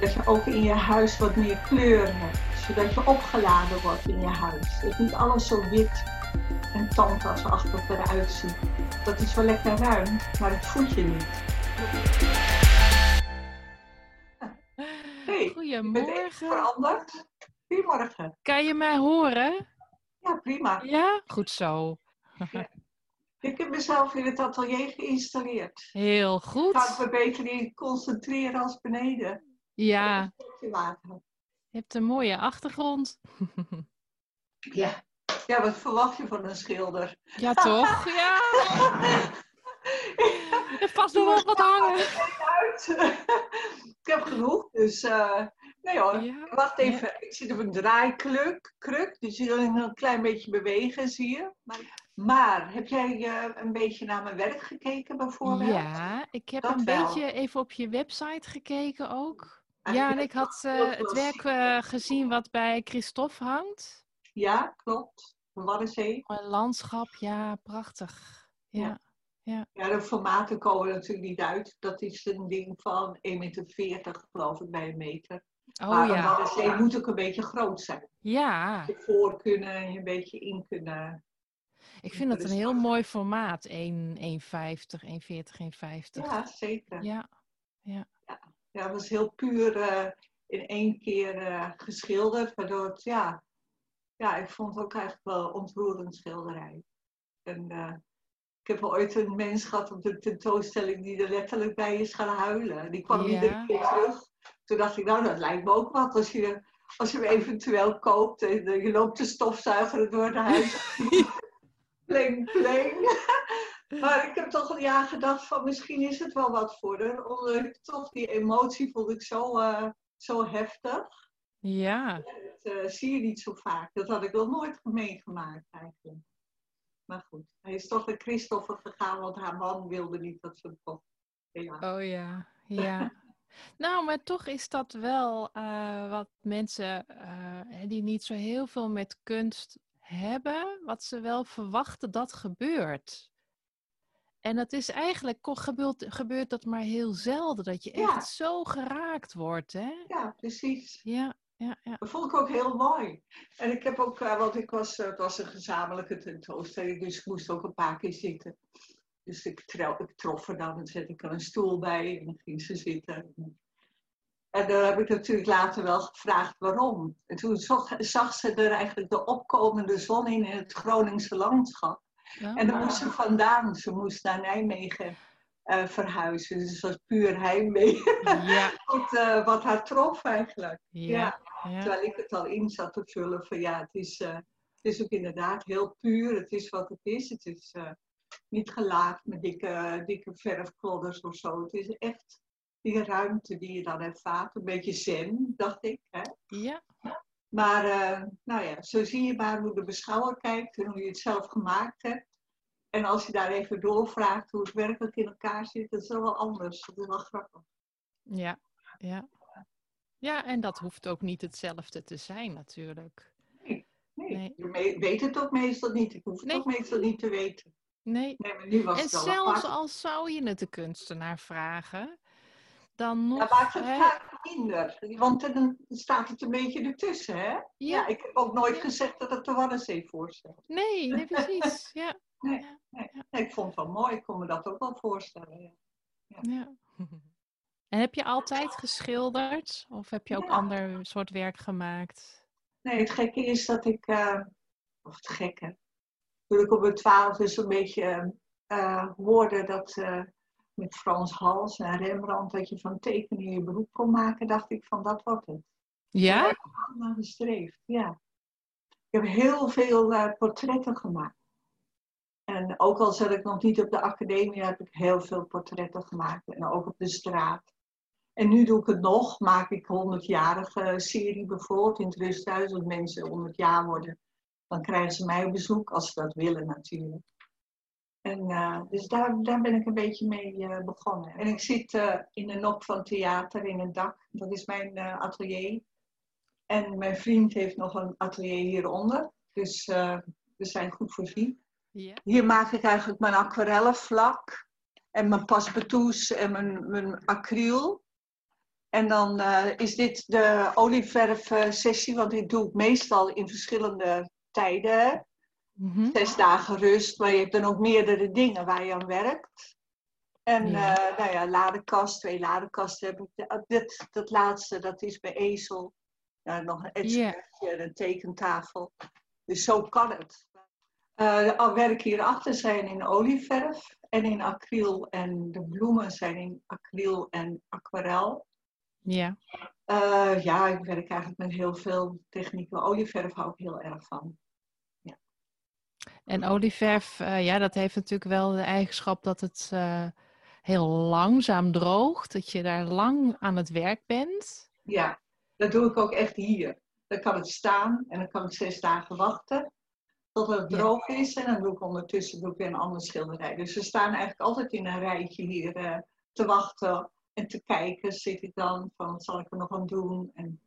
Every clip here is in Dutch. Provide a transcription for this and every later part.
Dat je ook in je huis wat meer kleur hebt. Zodat je opgeladen wordt in je huis. Dat niet alles zo wit en tandartsachtig eruit ziet. Dat is wel lekker ruim, maar het voelt je niet. Hey, Goedemorgen. veranderd. Goedemorgen. Kan je mij horen? Ja, prima. Ja? Goed zo. Ik heb mezelf in het atelier geïnstalleerd. Heel Ik Ga ik goed. me beter in concentreren als beneden. Ja, water. je hebt een mooie achtergrond. Ja. ja, wat verwacht je van een schilder? Ja, toch? Ja. Vast nog wel wat hangen. Ik heb genoeg, dus eh, nee hoor. Ja. Wacht even, ik zit op een draaikruk, kruk, dus je wil een klein beetje bewegen, zie je. Maar, maar heb jij eh, een beetje naar mijn werk gekeken bijvoorbeeld? Ja, ik heb Dat een wel. beetje even op je website gekeken ook. Ja, en ik had eh, het werk eh, gezien wat bij Christophe hangt. Ja, klopt. Een Waddenzee. Een landschap, ja, prachtig. Ja. Ja, de formaten komen natuurlijk niet uit. Dat is een ding van 1,40 meter, geloof ik, bij een meter. Oh maar een ja. Waddenzee moet ook een beetje groot zijn. Ja, Je voor kunnen en je een beetje in kunnen. ik vind het een heel mooi formaat. 1,50, 1,40, 1,50. Ja, zeker. Ja, Ja, het was heel puur eh, in één keer eh, geschilderd. Waardoor het, ja, ja, ik vond het ook eigenlijk wel ontroerend schilderij. En eh, ik heb ooit een mens gehad op de tentoonstelling die er letterlijk bij is gaan huilen. Die kwam Ja. iedere keer terug. Toen dacht ik, nou, dat lijkt me ook wat als je, als je hem eventueel koopt en je loopt de stofzuiger door de huis. pling, pling. Maar ik heb toch een jaar gedacht van misschien is het wel wat voor haar. Omdat toch die emotie vond ik zo, eh, zo heftig. ja. Dat eh, zie je niet zo vaak. Dat had ik nog nooit meegemaakt eigenlijk. Maar goed, hij is toch naar Christopher gegaan, want haar man wilde niet dat ze hem kocht. Ja. Oh ja, ja. Nou, maar toch is dat wel eh, wat mensen die niet zo heel veel met kunst hebben, wat ze wel verwachten dat gebeurt. En dat is eigenlijk, gebeurt, gebeurt dat maar heel zelden, dat je echt zo geraakt wordt, hè? ja, precies. Ja, ja, ja. Dat vond ik ook heel mooi. En ik heb ook, eh, want ik was, eh, het was een gezamenlijke tentoonstelling, dus ik moest ook een paar keer zitten. Dus ik, tro- ik trof er dan en zette ik er een stoel bij en dan ging ze zitten. En dan heb ik natuurlijk later wel gevraagd waarom. En toen zag, zag ze er eigenlijk de opkomende zon in in het Groningse landschap. En daar moest ze vandaan. Ze moest naar Nijmegen eh, verhuizen. Dus het was puur heimwee. ja, wat, eh, wat haar trof eigenlijk. ja, ja. Terwijl ik het al in zat te vullen van ja, het is, eh, het is ook inderdaad heel puur. Het is wat het is. Het is niet gelaagd met dikke, dikke verfklodders of zo. Het is echt die ruimte die je dan ervaart. Een beetje zen, dacht ik. Hè? ja. Maar eh, nou ja, zo zie je maar hoe de beschouwer kijkt en hoe je het zelf gemaakt hebt. En als je daar even doorvraagt hoe het werkelijk in elkaar zit, dat is wel anders. Dat is wel grappig. Ja, ja. Ja, en dat hoeft ook niet hetzelfde te zijn natuurlijk. Nee, Nee. je weet het ook meestal niet. Ik hoef het Nee. ook meestal niet te weten. Nee, Nee, maar nu was En het zelfs apart. al zou je het de kunstenaar vragen, dan nog. Ja, maakt het hè, vaak minder. Want dan staat het een beetje ertussen, hè? Ja, ja, ik heb ook nooit Ja. gezegd dat het de Waddenzee voorstelt. nee, nee, precies. Ja, Nee, nee. ik vond het wel mooi. Ik kon me dat ook wel voorstellen. Ja. ja. En heb je altijd geschilderd? Of heb je ook ander soort werk gemaakt? Nee, het gekke is dat ik... eh, of het gekke... Toen ik op mijn twaalfde zo'n beetje eh, hoorde dat... met Frans Hals en Rembrandt... dat je van tekenen je beroep kon maken... dacht ik van, dat wordt het. Ja? Ik heb allemaal gestreefd, ja. Ik heb heel veel eh, portretten gemaakt. En ook al zat ik nog niet op de academie, heb ik heel veel portretten gemaakt. En ook op de straat. En nu doe ik het nog. Maak ik 100-jarige serie bijvoorbeeld in het rusthuis. Als mensen 100 jaar worden, dan krijgen ze mij op bezoek. Als ze dat willen natuurlijk. En dus daar, daar ben ik een beetje mee eh, begonnen. En ik zit eh, in de nok van theater in het dak. Dat is mijn eh, atelier. En mijn vriend heeft nog een atelier hieronder. Dus we zijn goed voorzien. Ja. Hier maak ik eigenlijk mijn aquarellenvlak. En mijn passepartouts en mijn, mijn acryl. En dan is dit de olieverf-sessie, want dit doe ik meestal in verschillende tijden. Mhm. Zes dagen rust, maar je hebt dan ook meerdere dingen waar je aan werkt. En Ja. eh, nou ja, ladekast, twee ladekasten heb ik. Eh, Dit, dat laatste, dat is bij Ezel. Ja, nog een etschermpje en een tekentafel. Dus zo kan het. Eh, de werken hierachter zijn in olieverf en in acryl. En de bloemen zijn in acryl en aquarel. Ja. Ja, ik werk eigenlijk met heel veel technieken. Olieverf hou ik heel erg van. En olieverf, eh, ja, dat heeft natuurlijk wel de eigenschap dat het eh, heel langzaam droogt. Dat je daar lang aan het werk bent. Ja, dat doe ik ook echt hier. Dan kan het staan en dan kan ik zes dagen wachten tot het Ja. droog is. En dan doe ik ondertussen doe ik weer een andere schilderij. Dus we staan eigenlijk altijd in een rijtje hier eh, te wachten en te kijken. Zit ik dan van wat zal ik er nog aan doen? En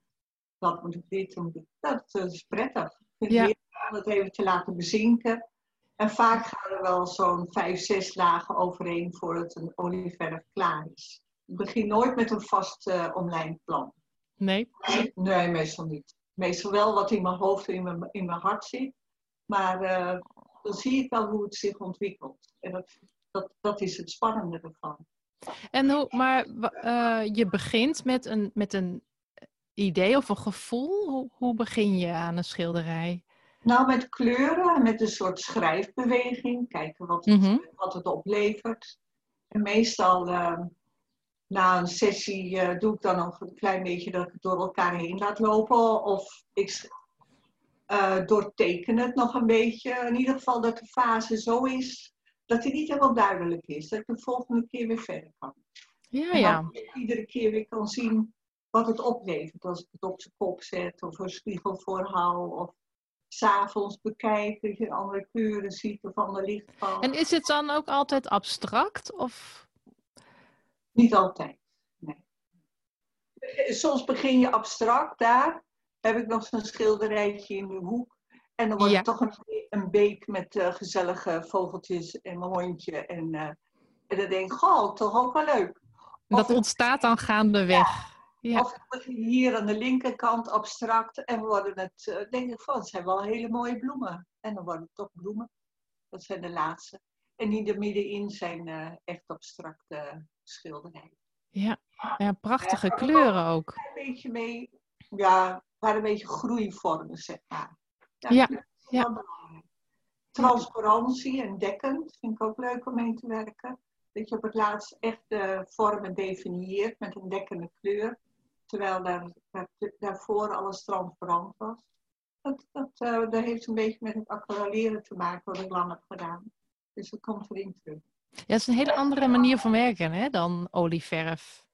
wat moet ik dit? Ik dat. Dat is prettig. Ja. Het even te laten bezinken. En vaak gaan er wel zo'n vijf, zes dagen overheen voordat een olieverf klaar is. Ik begin nooit met een vast eh omlijnd plan. Nee. Nee, meestal niet. Meestal wel wat in mijn hoofd en in mijn, in mijn hart zit. Maar eh, dan zie ik wel hoe het zich ontwikkelt. En dat, dat, dat is het spannende ervan. En hoe, maar eh, je begint met een, met een idee of een gevoel. Hoe, hoe begin je aan een schilderij? Nou, met kleuren en met een soort schrijfbeweging. Kijken wat het, Mhm. wat het oplevert. En meestal eh, na een sessie eh, doe ik dan nog een klein beetje dat ik het door elkaar heen laat lopen. Of ik eh, doorteken het nog een beetje. In ieder geval dat de fase zo is dat die niet helemaal duidelijk is. Dat ik de volgende keer weer verder kan. Ja, ja. ik iedere keer weer kan zien wat het oplevert. Als ik het op zijn kop zet of een spiegel voorhoud. Of s'avonds bekijk dat je andere kleuren ziet of ander lichtval. En is het dan ook altijd abstract? Of... Niet altijd. Nee. Soms begin je abstract daar. Heb ik nog zo'n schilderijtje in de hoek. En dan wordt Ja. het toch een, een beek met eh, gezellige vogeltjes en mijn hondje. En, eh, en dan denk ik, goh, toch ook wel leuk. Dat Of het- ontstaat dan gaandeweg. Ja. Of ik begin hier aan de linkerkant abstract en worden het, eh, denk ik van, het zijn wel hele mooie bloemen. En dan worden het toch bloemen. Dat zijn de laatste. En die er middenin zijn eh, echt abstracte schilderijen. Ja. ja, prachtige kleuren ook. Een beetje mee, ja, waar een beetje groeivormen, zeg maar. Ja, dat is ja. belangrijk. Transparantie en dekkend vind ik ook leuk om mee te werken. Dat je op het laatst echt de vormen definieert met een dekkende kleur. Terwijl daar, daar, daarvoor alles transparant was. Dat, dat, dat heeft een beetje met het aquarelleren te maken, wat ik lang heb gedaan. Dus dat komt erin terug. Ja, het is een hele andere manier van werken hè, dan olieverf,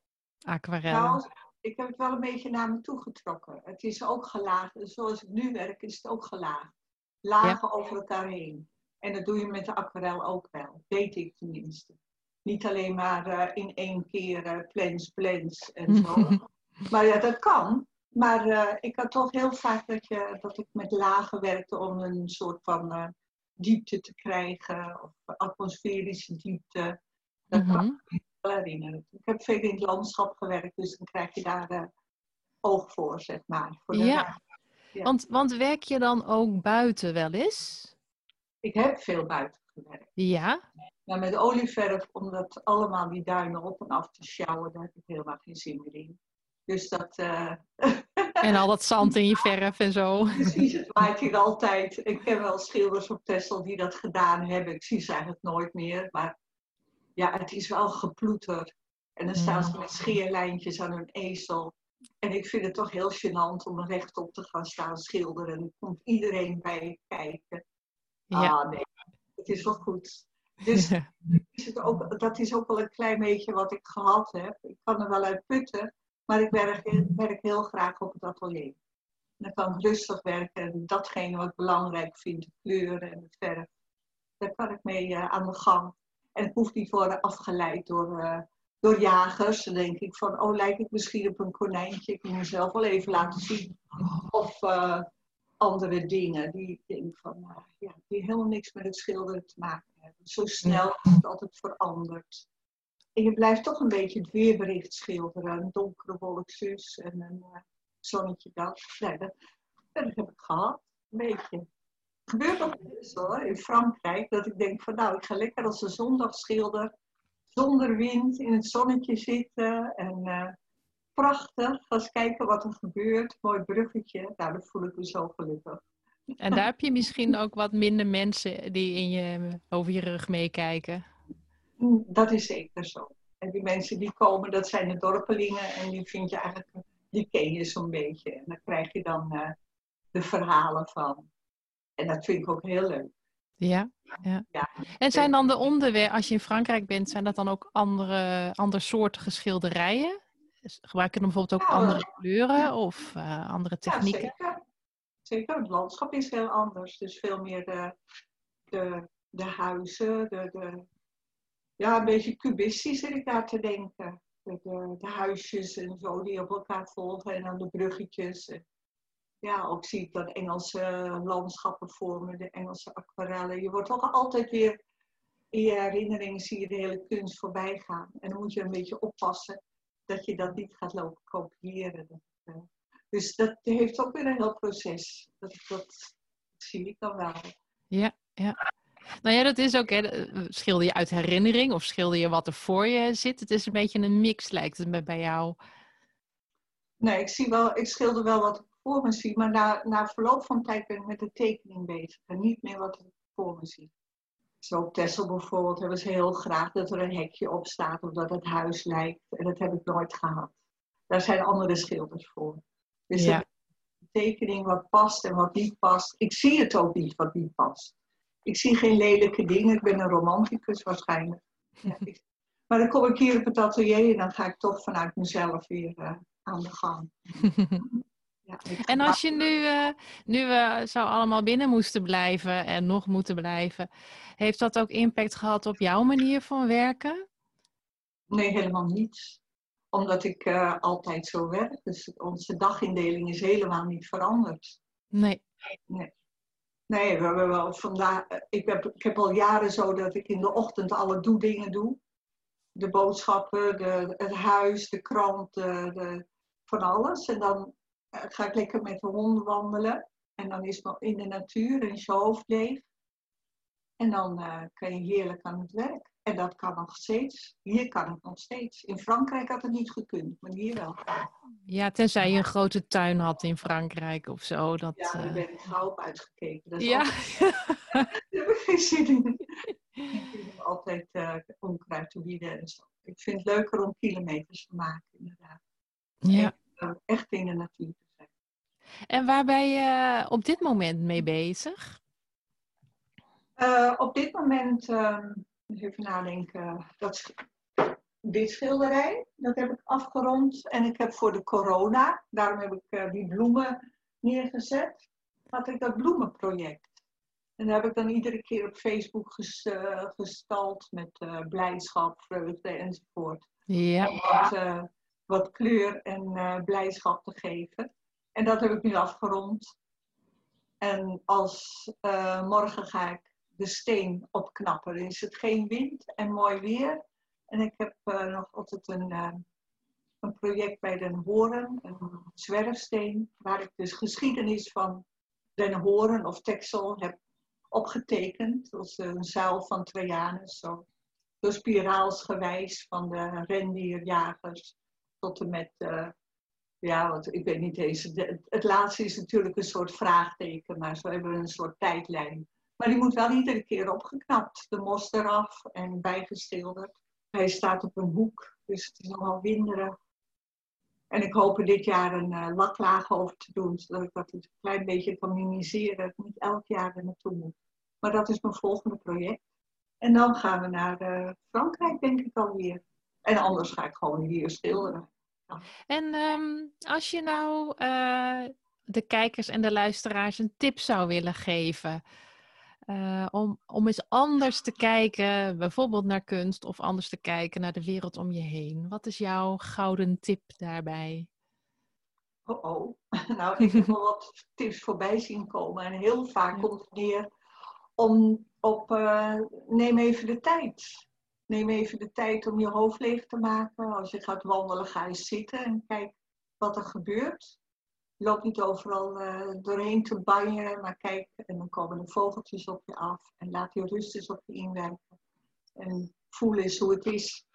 aquarel. Nou, ik heb het wel een beetje naar me toe getrokken. Het is ook gelaagd. Zoals ik nu werk, is het ook gelaagd. Lagen over elkaar heen. En dat doe je met de aquarel ook wel. Weet ik tenminste. Niet alleen maar eh, in één keer eh plens, plens en zo. maar ja, dat kan. Maar eh, ik had toch heel vaak dat, je, dat ik met lagen werkte om een soort van eh, diepte te krijgen. Of atmosferische diepte. Dat kan Mhm. ik me wel herinneren. Ik heb veel in het landschap gewerkt, dus dan krijg je daar eh, oog voor, zeg maar. Voor de. Ja. Want, want werk je dan ook buiten wel eens? Ik heb veel buiten gewerkt. Ja. Maar met olieverf, om dat allemaal die duinen op en af te sjouwen, daar heb ik helemaal geen zin meer in. Dus dat, eh, En al dat zand in je verf en zo. precies, het waait hier altijd. Ik ken wel schilders op Texel die dat gedaan hebben. Ik zie ze eigenlijk nooit meer. Maar ja, het is wel geploeter. En dan staan ze met scheerlijntjes aan hun ezel. En ik vind het toch heel gênant om rechtop te gaan staan schilderen. En komt iedereen bij kijken. Ja. Ah nee, het is wel goed. Dus is het ook, dat is ook wel een klein beetje wat ik gehad heb. Ik kan er wel uit putten, maar ik werk, werk heel graag op het atelier. Dan kan ik rustig werken en datgene wat ik belangrijk vind, de kleuren en het verf, daar kan ik mee eh, aan de gang. En ik hoef niet worden afgeleid door, eh, door jagers. Dan denk ik van, oh lijk ik misschien op een konijntje, ik moet mezelf wel even laten zien. Of eh, andere dingen die ik denk van, ja, die helemaal niks met het schilderen te maken hebben. Zo snel is het altijd veranderd. En je blijft toch een beetje het weerbericht schilderen. Een donkere wolk zus en een uh, zonnetje dat. Nee, dat. dat. heb ik gehad, een beetje. Het gebeurt ook eens hoor, in Frankrijk, dat ik denk van nou, ik ga lekker als een zondag schilder. Zonder wind, in het zonnetje zitten en uh, prachtig. Ga eens kijken wat er gebeurt. Mooi bruggetje. Nou, dan voel ik me zo gelukkig. En daar heb je misschien ook wat minder mensen die in je, over je rug meekijken. Dat is zeker zo. En die mensen die komen, dat zijn de dorpelingen. En die vind je eigenlijk, die ken je zo'n beetje. En dan krijg je dan uh, de verhalen van. En dat vind ik ook heel leuk. Ja, ja. ja. En zijn dan de onderwerpen, als je in Frankrijk bent, zijn dat dan ook andere, andersoortige schilderijen? Gebruik je dan bijvoorbeeld ook andere kleuren of uh, andere technieken? Ja, zeker. zeker. Het landschap is heel anders. Dus veel meer de, de, de huizen, de, de, ja, een beetje cubistisch zit ik daar te denken. De, de, de, huisjes en zo die op elkaar volgen en dan de bruggetjes. Ja, ook zie ik dan Engelse landschappen vormen, de Engelse aquarellen. Je wordt toch altijd weer in je herinneringen zie je de hele kunst voorbij gaan. En dan moet je een beetje oppassen dat je dat niet gaat lopen kopiëren. Eh, dus dat heeft ook weer een heel proces. Dat, dat zie ik dan wel. Ja, ja. Nou ja, dat is ook, hè, schilder je uit herinnering of schilder je wat er voor je zit? Het is een beetje een mix, lijkt het bij jou. Nee, ik, zie wel, ik schilder wel wat ik voor me zie, maar na, na verloop van tijd ben ik met de tekening bezig en niet meer wat ik voor me zie. Zo op Tessel bijvoorbeeld hebben ze heel graag dat er een hekje op staat of dat het huis lijkt. En dat heb ik nooit gehad. Daar zijn andere schilders voor. Dus ja. de tekening wat past en wat niet past. Ik zie het ook niet wat niet past. Ik zie geen lelijke dingen. Ik ben een romanticus waarschijnlijk. Ja, maar dan kom ik hier op het atelier en dan ga ik toch vanuit mezelf weer uh, aan de gang. Ja, en als je nu, uh, nu we zo allemaal binnen moesten blijven en nog moeten blijven, heeft dat ook impact gehad op jouw manier van werken? Nee, helemaal niet. Omdat ik uh, altijd zo werk. Dus onze dagindeling is helemaal niet veranderd. Nee. Nee. Nee, we hebben wel vandaag. Ik heb, ik heb al jaren zo dat ik in de ochtend alle doe-dingen doe. De boodschappen, de, het huis, de krant, de, de, van alles. En dan uh, ga ik lekker met de honden wandelen. En dan is het in de natuur en is je hoofd leeg. En dan uh, kan je heerlijk aan het werk. En dat kan nog steeds. Hier kan het nog steeds. In Frankrijk had het niet gekund, maar hier wel. Ja, tenzij je een grote tuin had in Frankrijk of zo. Dat, ja, daar uh... ben ik gauw op uitgekeken. Dat is ja. Altijd... daar heb ik geen zin in. ik vind altijd uh, onkruid te bieden en zo. Ik vind het leuker om kilometers te maken, inderdaad. Ja. Echt in de natuur te zijn. En waar ben je op dit moment mee bezig? Uh, op dit moment, uh, even nadenken, dat dit schilderij, dat heb ik afgerond. En ik heb voor de corona, daarom heb ik uh, die bloemen neergezet, had ik dat bloemenproject. En daar heb ik dan iedere keer op Facebook ges, gestald met blijdschap, vreugde enzovoort. Ja. Om wat, wat kleur en blijdschap te geven. En dat heb ik nu afgerond. En als morgen ga ik de steen opknappen. Er is het geen wind en mooi weer. En ik heb uh, nog altijd een, uh, een project bij Den Horen, een zwerfsteen, waar ik dus geschiedenis van Den Horen of Texel heb opgetekend. Is een zuil van Trajanus, zo, zo spiraalsgewijs van de rendierjagers tot en met, uh, ja, want ik weet niet eens, het laatste is natuurlijk een soort vraagteken, maar zo hebben we een soort tijdlijn. Maar die moet wel iedere keer opgeknapt. De mos eraf en bijgeschilderd. Hij staat op een hoek, dus het is nogal winderig. En ik hoop er dit jaar een uh, laklaag over te doen, zodat ik dat een klein beetje kan minimiseren. Dat ik niet elk jaar er naartoe moet. Maar dat is mijn volgende project. En dan gaan we naar uh, Frankrijk, denk ik alweer. En anders ga ik gewoon hier schilderen. En um, als je nou uh, de kijkers en de luisteraars een tip zou willen geven uh, om, om eens anders te kijken, bijvoorbeeld naar kunst, of anders te kijken naar de wereld om je heen. Wat is jouw gouden tip daarbij? Oh, oh. nou, ik heb wel wat tips voorbij zien komen. En heel vaak ja. komt het neer om op, uh, neem even de tijd. neem even de tijd om je hoofd leeg te maken. Als je gaat wandelen, ga je zitten en kijk wat er gebeurt. Loop niet overal uh, doorheen te banjen, maar kijk en dan komen de vogeltjes op je af. En laat die rust eens op je inwerken. En voel eens hoe het is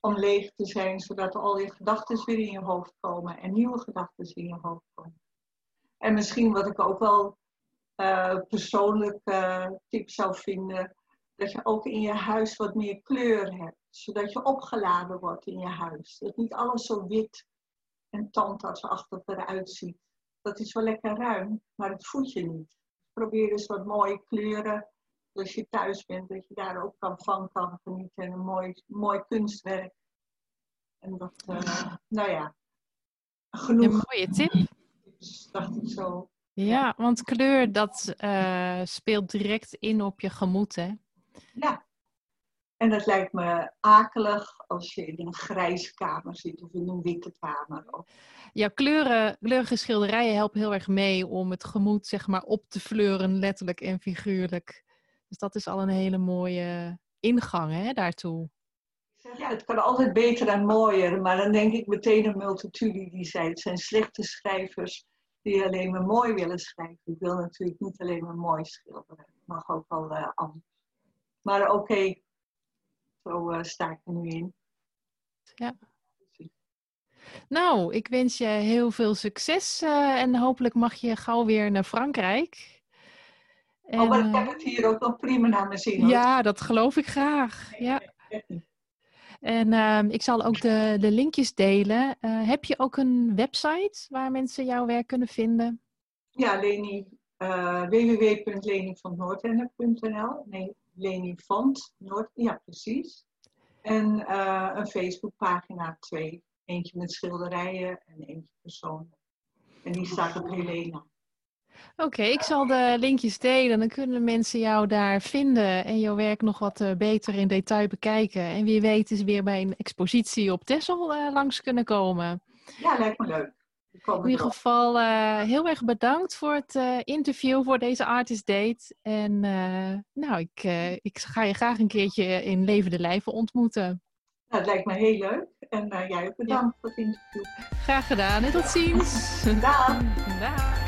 om leeg te zijn, zodat al je gedachten weer in je hoofd komen en nieuwe gedachten in je hoofd komen. En misschien wat ik ook wel uh, persoonlijk uh, tip zou vinden, dat je ook in je huis wat meer kleur hebt, zodat je opgeladen wordt in je huis. Dat niet alles zo wit en tandartsachtig eruit ziet. Dat is wel lekker ruim, maar het voelt je niet. Probeer eens wat mooie kleuren, als je thuis bent, dat je daar ook kan van kan genieten en een mooi, mooi kunstwerk. En dat, uh, nou ja, genoeg. Een mooie tip. Dacht ik zo. Ja, want kleur dat uh, speelt direct in op je gemoed, hè? Ja. En dat lijkt me akelig als je in een grijze kamer zit of in een witte kamer. Ja, kleuren, kleurige schilderijen helpen heel erg mee om het gemoed zeg maar op te fleuren, letterlijk en figuurlijk. Dus dat is al een hele mooie ingang hè, daartoe. Ja, het kan altijd beter en mooier, maar dan denk ik meteen aan Multatuli die zei, het zijn slechte schrijvers die alleen maar mooi willen schrijven. Ik wil natuurlijk niet alleen maar mooi schilderen, het mag ook wel uh, anders. Maar oké, zo uh, sta ik er nu in. Ja. Nou, ik wens je heel veel succes uh, en hopelijk mag je gauw weer naar Frankrijk. En, oh, maar ik heb het hier ook nog prima naar mijn zin. Ja, dat geloof ik graag. Ja. En uh, ik zal ook de, de linkjes delen. Uh, heb je ook een website waar mensen jouw werk kunnen vinden? Ja, Leni, uh, Nee, Leni Vond, Noord, ja precies. En uh, een Facebookpagina, twee. Eentje met schilderijen en eentje persoonlijk. En die staat op Helena. Oké, ik zal de linkjes delen. Dan kunnen mensen jou daar vinden en jouw werk nog wat uh, beter in detail bekijken. En wie weet is weer bij een expositie op Texel uh, langs kunnen komen. Ja, lijkt me leuk. In ieder geval uh, heel erg bedankt voor het interview, voor deze Artist Date. En nou, ik, ik ga je graag een keertje in levende lijven ontmoeten. Nou, het lijkt me heel leuk. En jij ook bedankt ja. voor het interview. Graag gedaan en tot ziens. Dag. Dag.